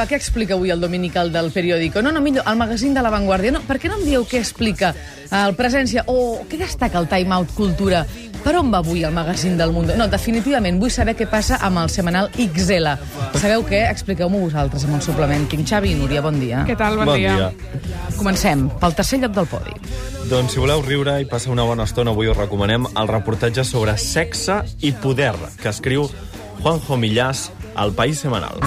Va, què explica avui el dominical del periòdico? No, no, millor, el magazín de La Vanguardia. No, per què no em dieu què explica el Presència o què destaca el Time Out Cultura? Per on va avui el magazín del Mundo? No, definitivament, vull saber què passa amb el setmanal XL. Sabeu què? Expliqueu-m'ho vosaltres amb el suplement. Tinc Xavi i Núria, bon dia. Què tal? Bon, Bon dia. dia. Comencem pel tercer lloc del podi. Doncs si voleu riure i passar una bona estona, avui us recomanem el reportatge sobre sexe i poder que escriu Juanjo Millás al País Semanal.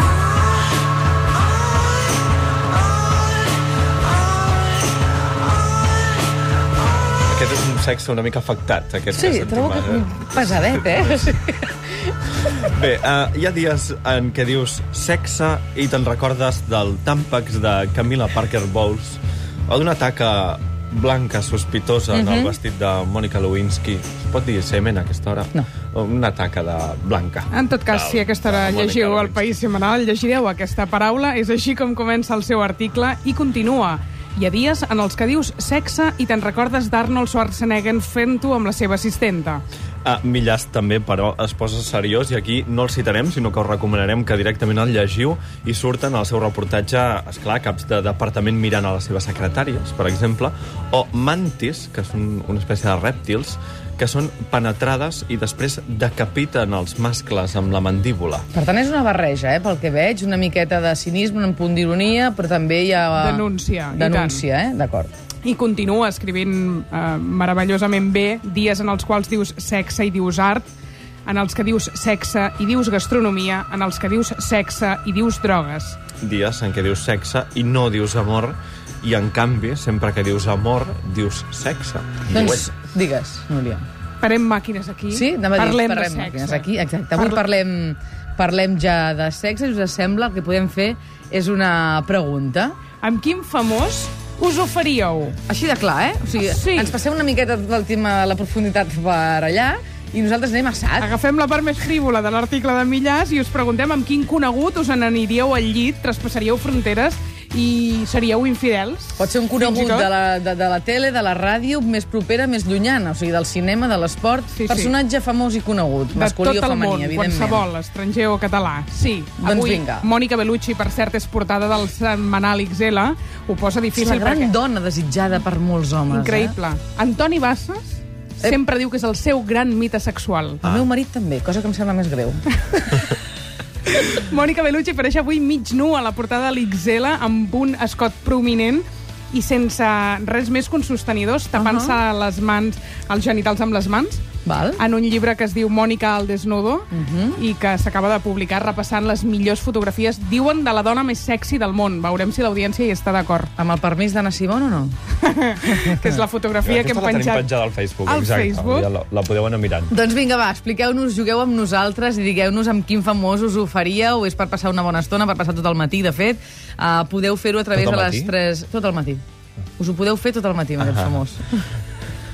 Aquest és un sexe una mica afectat, aquest Sí, que sentim trobo que ara. pesadet, eh? Sí. Bé, uh, hi ha dies en què dius sexe i te'n recordes del Tampax de Camila Parker Bowles o d'una taca blanca sospitosa en el vestit de Mònica Lewinsky. Es pot dir semen a aquesta hora? No. Una taca de blanca. En tot cas, Del- si aquesta hora de llegiu el Lewinsky. País Semanal, llegireu aquesta paraula. És així com comença el seu article i continua. Hi ha dies en els que dius sexe i te'n recordes d'Arnold Schwarzenegger fent-ho amb la seva assistenta. Ah, Millàs també, però, es posa seriós i aquí no el citarem, sinó que us recomanarem que directament el llegiu i surten al seu reportatge, esclar, caps de departament mirant a les seves secretàries, per exemple, o mantis, que són una espècie de rèptils, que són penetrades i després decapiten els mascles amb la mandíbula. Per tant, és una barreja, eh, pel que veig, una miqueta de cinisme, un punt d'ironia, però també hi ha... Denúncia, Denúncia, eh? D'acord. I continua escrivint eh, meravellosament bé dies en els quals dius sexe i dius art, en els que dius sexe i dius gastronomia, en els que dius sexe i dius drogues. Dies en què dius sexe i no dius amor, i en canvi, sempre que dius amor, dius sexe. Doncs, digues, Núria. Parem màquines aquí. Sí? Anava a dir, Parlem parlem de màquines sexe. aquí, exacte. Avui Parla- parlem, parlem ja de sexe, i us sembla el que podem fer és una pregunta. Amb quin famós us ho faríeu? Així de clar, eh? O sigui, Sí. ens passem una miqueta tot el tema de la profunditat per allà i nosaltres anem a sac. Agafem la part més frívola de l'article de Millàs i us preguntem amb quin conegut us n'aniríeu al llit, traspassaríeu fronteres i seríeu infidels? Pot ser un conegut tot? de la, de, de la tele, de la ràdio, més propera, més llunyana, o sigui, del cinema, de l'esport, Sí, sí. personatge famós i conegut, de masculí tot o el femení, món, evidentment. qualsevol, estranger o català. Sí, Doncs avui vinga. Mònica Bellucci, per cert, és portada del setmanal XL, ho posa És difícil la gran perquè... dona desitjada per molts homes. Increïble. Antoni Bassas sempre diu que és el seu gran mite sexual. Eh? El meu marit també, cosa que em sembla més greu. Mònica Bellucci apareix avui mig nu a la portada de l'XL amb un escot prominent i sense res més que uns sostenidors, tapant-se uh -huh. les mans, els genitals amb les mans, Val? en un llibre que es diu Mònica al desnudo uh -huh. i que s'acaba de publicar repassant les millors fotografies, diuen, de la dona més sexy del món. Veurem si l'audiència hi està d'acord. Amb el permís d'Anna Simón o no? que és la fotografia que hem Aquesta la tenim penjat. penjada al Facebook, Al exacte. Facebook. Ja la, la podeu anar mirant. Doncs vinga, va, expliqueu-nos, jugueu amb nosaltres i digueu-nos amb quin famós us ho faríeu, és per passar una bona estona, per passar tot el matí, de fet. Uh, podeu fer-ho a través Tot el de les matí? tres... Tot el matí. Us ho podeu fer tot el matí, amb aquest famós.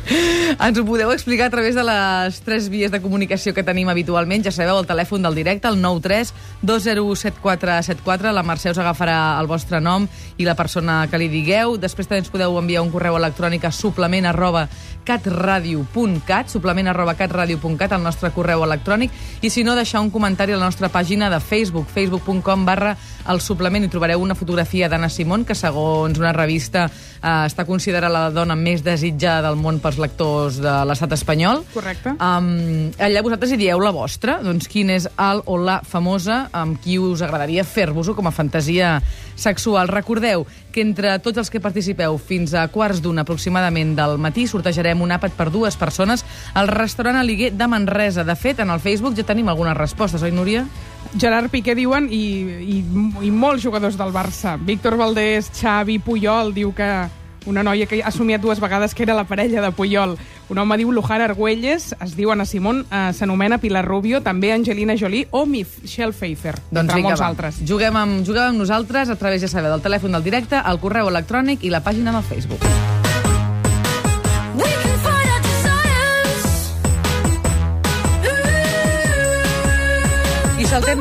Ens ho podeu explicar a través de les tres vies de comunicació que tenim habitualment. Ja sabeu, el telèfon del directe, el 93 207474. La Mercè us agafarà el vostre nom i la persona que li digueu. Després també ens podeu enviar un correu electrònic a suplement arroba catradio.cat, suplement arroba catradio.cat, el nostre correu electrònic. I si no, deixar un comentari a la nostra pàgina de Facebook, facebook.com barra el suplement. Hi trobareu una fotografia d'Anna Simón, que segons una revista eh, està considerada la dona més desitjada del món pels lectors de l'estat espanyol. Correcte. Um, allà vosaltres hi dieu la vostra, doncs quin és el o la famosa amb qui us agradaria fer-vos-ho com a fantasia sexual. Recordeu que entre tots els que participeu fins a quarts d'una aproximadament del matí sortejarem un àpat per dues persones al restaurant Aliguer de Manresa. De fet, en el Facebook ja tenim algunes respostes, oi, Núria? Gerard Piqué diuen i, i, i molts jugadors del Barça. Víctor Valdés, Xavi, Puyol, diu que una noia que ha somiat dues vegades que era la parella de Puyol. Un home diu Lujar Argüelles, es diu Ana Simón, eh, s'anomena Pilar Rubio, també Angelina Jolie o Michelle Pfeiffer, entre molts Doncs va. altres. Juguem amb, juguem amb nosaltres a través, ja sabeu, del telèfon del directe, el correu electrònic i la pàgina del Facebook.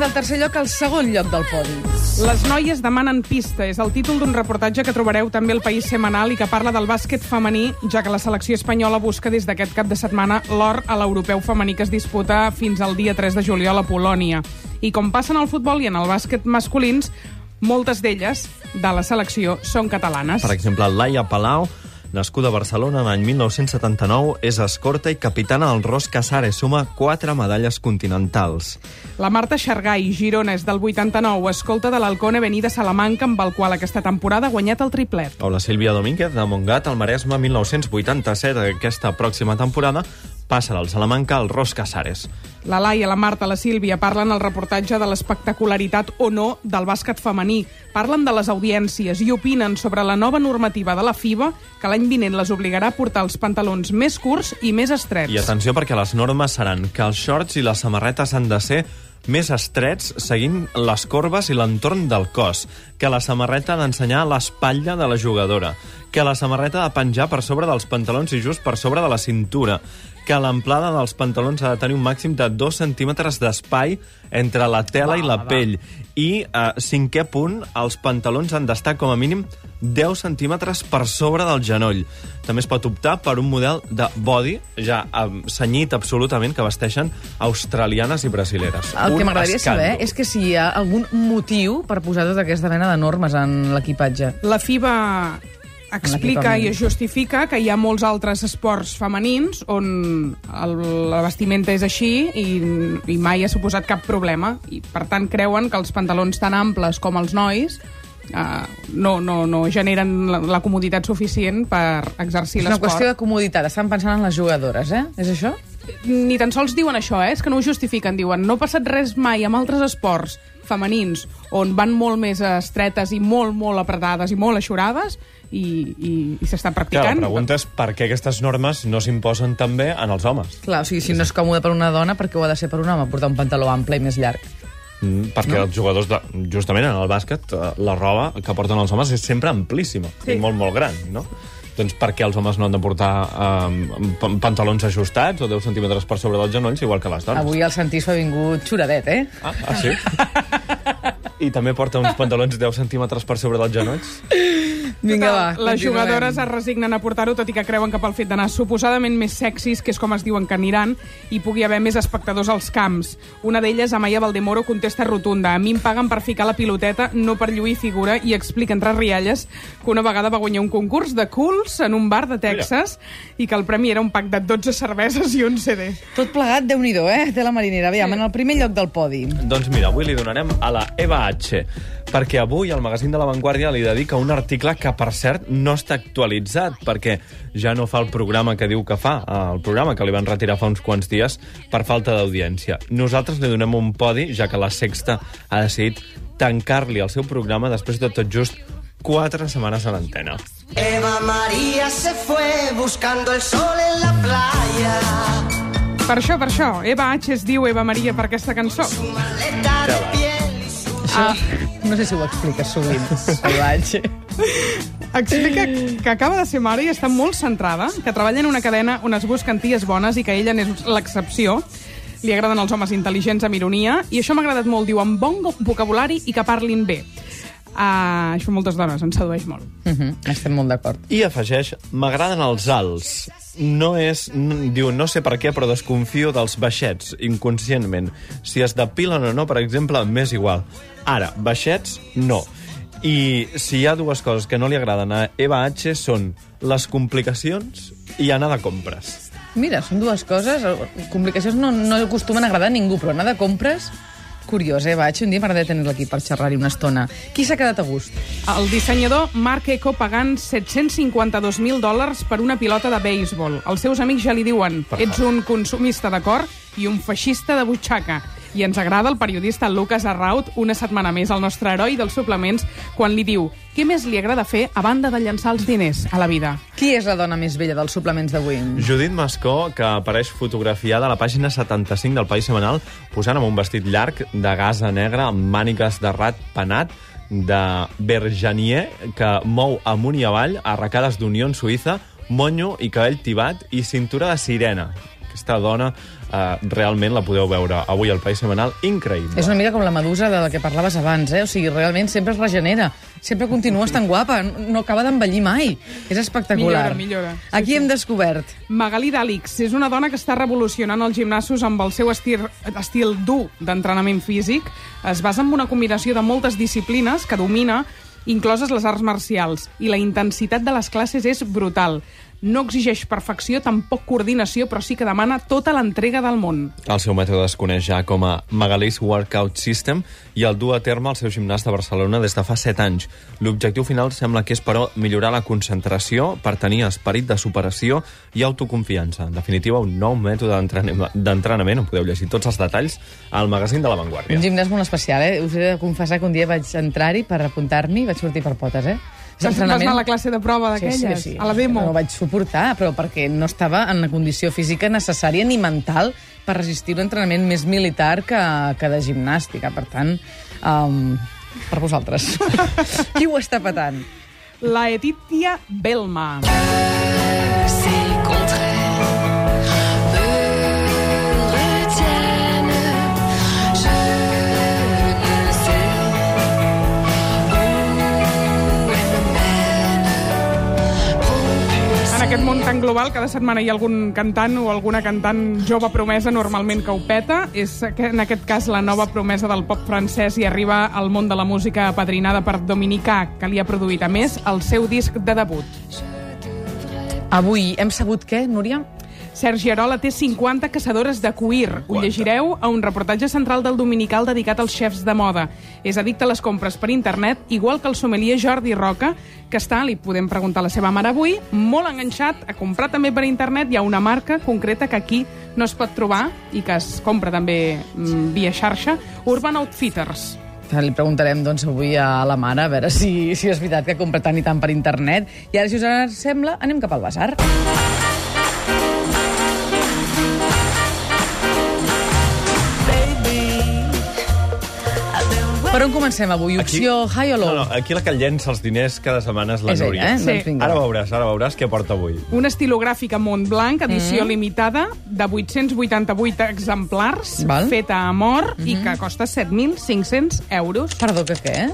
Del tercer lloc al segon lloc del podi. Les noies demanen pista és el títol d'un reportatge que trobareu també al País Semanal i que parla del bàsquet femení, ja que la selecció espanyola busca des d'aquest cap de setmana l'or a l'europeu femení que es disputa fins al dia 3 de juliol a Polònia. I com passa en el futbol i en el bàsquet masculins, moltes d'elles de la selecció són catalanes. Per exemple, Laia Palau, nascuda a Barcelona l'any 1979, és escorta i capitana del Ros Casares, suma quatre medalles continentals. La Marta Xargai, Girona, és del 89, escolta de l'Halcone Avenida Salamanca, amb el qual aquesta temporada ha guanyat el triplet. O la Sílvia Domínguez, de Montgat, al Maresme, 1987. Aquesta pròxima temporada passa del Salamanca al Ros Casares. La Laia, la Marta, la Sílvia parlen al reportatge de l'espectacularitat o no del bàsquet femení. Parlen de les audiències i opinen sobre la nova normativa de la FIBA que l'any vinent les obligarà a portar els pantalons més curts i més estrets. I atenció perquè les normes seran que els shorts i les samarretes han de ser més estrets seguint les corbes i l'entorn del cos, que la samarreta ha d'ensenyar l'espatlla de la jugadora, que la samarreta ha de penjar per sobre dels pantalons i just per sobre de la cintura, que l'amplada dels pantalons ha de tenir un màxim de 2 centímetres d'espai entre la tela va, i la va. pell. I, eh, cinquè punt, els pantalons han d'estar com a mínim 10 centímetres per sobre del genoll. També es pot optar per un model de body, ja eh, senyit absolutament, que vesteixen australianes i brasileres. El que Un m'agradaria escàndol. saber és que si hi ha algun motiu per posar tota aquesta mena de normes en l'equipatge. La FIBA explica i es justifica que hi ha molts altres esports femenins on el, la vestimenta és així i, i mai ha suposat cap problema. I, per tant, creuen que els pantalons tan amples com els nois eh, no, no, no generen la, la comoditat suficient per exercir És una l'esport. qüestió de comoditat. Estan pensant en les jugadores, eh? És això? Ni tan sols diuen això, eh? és que no ho justifiquen. Diuen, no ha passat res mai amb altres esports femenins on van molt més estretes i molt, molt apretades i molt aixurades i, i, i s'estan Clar, practicant. la pregunta és per què aquestes normes no s'imposen també en els homes. Clar, o sigui, si no és còmode per una dona, per què ho ha de ser per un home? Portar un pantaló ample i més llarg. Mm, perquè no? els jugadors, de, justament en el bàsquet, eh, la roba que porten els homes és sempre amplíssima Sí. i molt, molt gran, no? Doncs per què els homes no han de portar um, pantalons ajustats o 10 centímetres per sobre dels genolls, igual que les dones? Avui el Santís s'ha vingut xuradet, eh? Ah, ah sí? I també porta uns pantalons 10 centímetres per sobre dels genolls? Vinga, va. les jugadores es resignen a portar-ho, tot i que creuen que pel fet d'anar suposadament més sexis, que és com es diuen que aniran, hi pugui haver més espectadors als camps. Una d'elles, Amaya Valdemoro, contesta rotunda. A mi em paguen per ficar la piloteta, no per lluir figura, i explica entre rialles que una vegada va guanyar un concurs de cools en un bar de Texas i que el premi era un pack de 12 cerveses i un CD. Tot plegat, déu nhi eh? Té la marinera. Aviam, en el primer lloc del podi. Doncs mira, avui li donarem a la Eva H, perquè avui el magazín de La Vanguardia li dedica un article que, per cert, no està actualitzat, perquè ja no fa el programa que diu que fa, el programa que li van retirar fa uns quants dies per falta d'audiència. Nosaltres li donem un podi, ja que la Sexta ha decidit tancar-li el seu programa després de tot just quatre setmanes a l'antena. Eva María se fue buscando el sol en la playa. Per això, per això, Eva H es diu Eva Maria per aquesta cançó. Maleta de piel y su... Això, no sé si ho expliques sovint, vaig. Explica que acaba de ser mare i està molt centrada, que treballa en una cadena on es busquen ties bones i que ella n'és l'excepció. Li agraden els homes intel·ligents amb ironia i això m'ha agradat molt, diu, amb bon vocabulari i que parlin bé. Uh, això moltes dones, ens sedueix molt. Uh -huh, estem molt d'acord. I afegeix, m'agraden els alts. No és, diu, no sé per què, però desconfio dels baixets, inconscientment. Si es depilen o no, per exemple, m'és igual. Ara, baixets, no. I si hi ha dues coses que no li agraden a Eva H són les complicacions i anar de compres. Mira, són dues coses. Complicacions no, no acostumen a agradar a ningú, però anar de compres... Curiós, eh, vaig. Un dia m'agradaria tenir-la aquí per xerrar-hi una estona. Qui s'ha quedat a gust? El dissenyador Marc Eco pagant 752.000 dòlars per una pilota de béisbol. Els seus amics ja li diuen ets un consumista de cor i un feixista de butxaca. I ens agrada el periodista Lucas Arraut, una setmana més, el nostre heroi dels suplements, quan li diu què més li agrada fer a banda de llançar els diners a la vida. Qui és la dona més vella dels suplements d'avui? Judit Mascó, que apareix fotografiada a la pàgina 75 del País Semanal, posant amb un vestit llarg de gasa negra amb mànigues de rat penat, de Bergenier, que mou amunt i avall arracades d'unió en Suïssa, monyo i cabell tibat i cintura de sirena. Aquesta dona uh, realment la podeu veure avui al País Semanal, increïble. És una mica com la medusa de la que parlaves abans, eh? O sigui, realment sempre es regenera. Sempre continua estant guapa, no acaba d'envellir mai. És espectacular. Millora, millora. Sí, Aquí sí. hem descobert. Magali Dàlix és una dona que està revolucionant els gimnasos amb el seu estil, estil dur d'entrenament físic. Es basa en una combinació de moltes disciplines que domina, incloses les arts marcials, i la intensitat de les classes és brutal. No exigeix perfecció, tampoc coordinació, però sí que demana tota l'entrega del món. El seu mètode es coneix ja com a Magalís Workout System i el du a terme el seu gimnàs de Barcelona des de fa 7 anys. L'objectiu final sembla que és, però, millorar la concentració per tenir esperit de superació i autoconfiança. En definitiva, un nou mètode d'entrenament- d'entrenament, on podeu llegir tots els detalls, al magazín de La Vanguardia. Un gimnàs molt especial, eh? Us he de confessar que un dia vaig entrar-hi per apuntar-m'hi i vaig sortir per potes, eh? Vas, vas anar a la classe de prova d'aquelles? A la demo? No ho vaig suportar, però perquè no estava en la condició física necessària ni mental per resistir un entrenament més militar que, que de gimnàstica. Per tant, um, per vosaltres. Qui ho està patant? La Etitia Belma. Ces Global, cada setmana hi ha algun cantant o alguna cantant jove promesa normalment que ho peta. És en aquest cas la nova promesa del pop francès i arriba al món de la música apadrinada per Dominicà, que li ha produït, a més, el seu disc de debut. Avui hem sabut què, Núria? Sergi Arola té 50 caçadores de cuir. Ho llegireu a un reportatge central del Dominical dedicat als xefs de moda. És addicte a les compres per internet, igual que el sommelier Jordi Roca, que està, li podem preguntar a la seva mare avui, molt enganxat a comprar també per internet. Hi ha una marca concreta que aquí no es pot trobar i que es compra també mm, via xarxa, Urban Outfitters. Li preguntarem doncs, avui a la mare a veure si, si és veritat que compra tant i tant per internet. I ara, si us sembla, anem cap al basar. Per on comencem avui? Opció high o low? No, no, aquí la que llença els diners cada setmana és la És ella, Núria. eh? Sí. Doncs. Ara veuràs, ara veuràs què porta avui. Un estilogràfic a Montblanc, edició limitada, de 888 exemplars, Val. feta a mort i que costa 7.500 euros. Perdó, que què?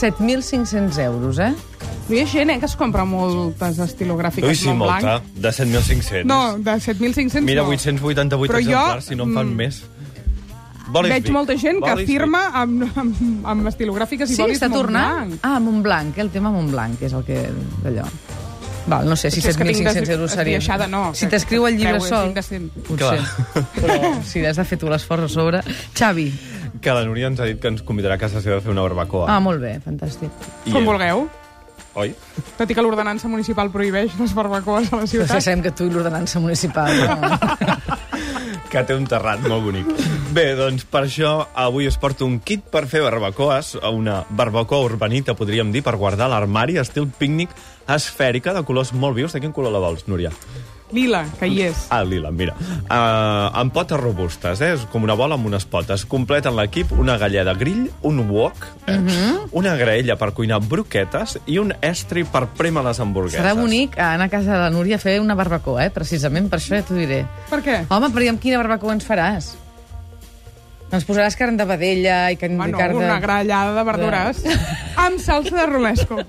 7.500 euros, eh? No hi ha gent eh, que es compra moltes estilogràfiques Ui, sí, Montblanc. molta. De 7.500. No, de 7.500 Mira, no. 888 Però jo, exemplars, si no en fan mm, més. Bolis Veig Vic. molta gent que Bolis firma amb, amb, amb estilogràfiques i Sí, bolis està tornant? Montblanc. Ah, Montblanc, eh? el tema Montblanc, que és el que... d'allò. Val, no sé si Potser és que tinc 7.500 des- euros seria. esbiaixada, no, Si t'escriu el llibre és sol, potser. Però si has de fer tu l'esforç a sobre... Xavi. Que la Núria ens ha dit que ens convidarà a casa seva a fer una barbacoa. Ah, molt bé, fantàstic. I, Com eh, vulgueu. Oi? Tot i que l'ordenança municipal prohibeix les barbacoes a la Però ciutat. ja sabem que tu i l'ordenança municipal... No? que té un terrat molt bonic. Bé, doncs per això avui us porto un kit per fer barbacoes, una barbacoa urbanita, podríem dir, per guardar l'armari, estil pícnic esfèrica, de colors molt vius. De quin color la vols, Núria? Lila, que hi és. Ah, lila, mira. Uh, amb potes robustes, eh? És com una bola amb unes potes. Completen l'equip una galleda grill, un wok, eh? una graella per cuinar broquetes i un estri per prémer les hamburgueses. Serà bonic anar a casa de la Núria a fer una barbacoa, eh? Precisament per això ja t'ho diré. Per què? Home, però i amb quina barbacoa ens faràs? Ens posaràs carn de vedella i carn, Bueno, carn de... una grallada de verdures amb salsa de romesco.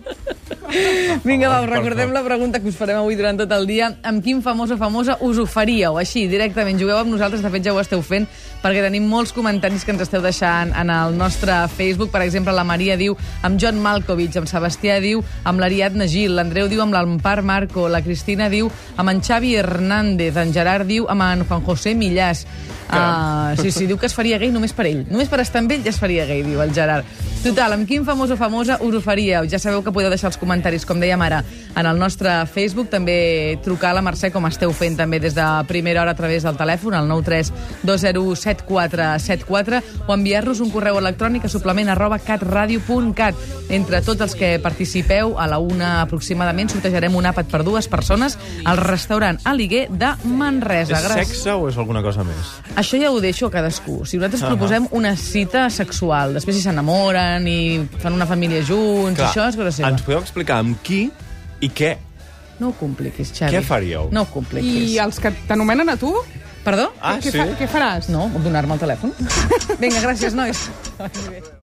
Vinga, va, recordem la pregunta que us farem avui durant tot el dia. Amb quin famós o famosa us ho faríeu? Així, directament, jugueu amb nosaltres, de fet ja ho esteu fent, perquè tenim molts comentaris que ens esteu deixant en el nostre Facebook. Per exemple, la Maria diu amb John Malkovich, amb Sebastià diu amb l'Ariadna Gil, l'Andreu diu amb l'Empar Marco, la Cristina diu amb en Xavi Hernández, en Gerard diu amb en Juan José Millàs. Uh, sí, sí, diu que es faria gay només per ell. Només per estar amb ell ja es faria gay, diu el Gerard. Total, amb quin famós o famosa us ho faríeu? Ja sabeu que podeu deixar els comentaris, com dèiem ara, en el nostre Facebook. També trucar a la Mercè, com esteu fent també des de primera hora a través del telèfon, al 932017474, o enviar-nos un correu electrònic a suplement arroba catradio.cat. Entre tots els que participeu, a la una aproximadament, sortejarem un àpat per dues persones al restaurant Aliguer de Manresa. És Gràcies. sexe o és alguna cosa més? Això ja ho deixo a cadascú. Si nosaltres uh -huh. proposem una cita sexual, després si s'enamoren i fan una família junts, Clar, això és cosa seva. Ens podeu explicar amb qui i què? No ho compliquis, Xavi. Què faríeu? No ho compliquis. I els que t'anomenen a tu? Perdó? Ah, què, sí? fa, què faràs? No, donar-me el telèfon. Vinga, gràcies, nois.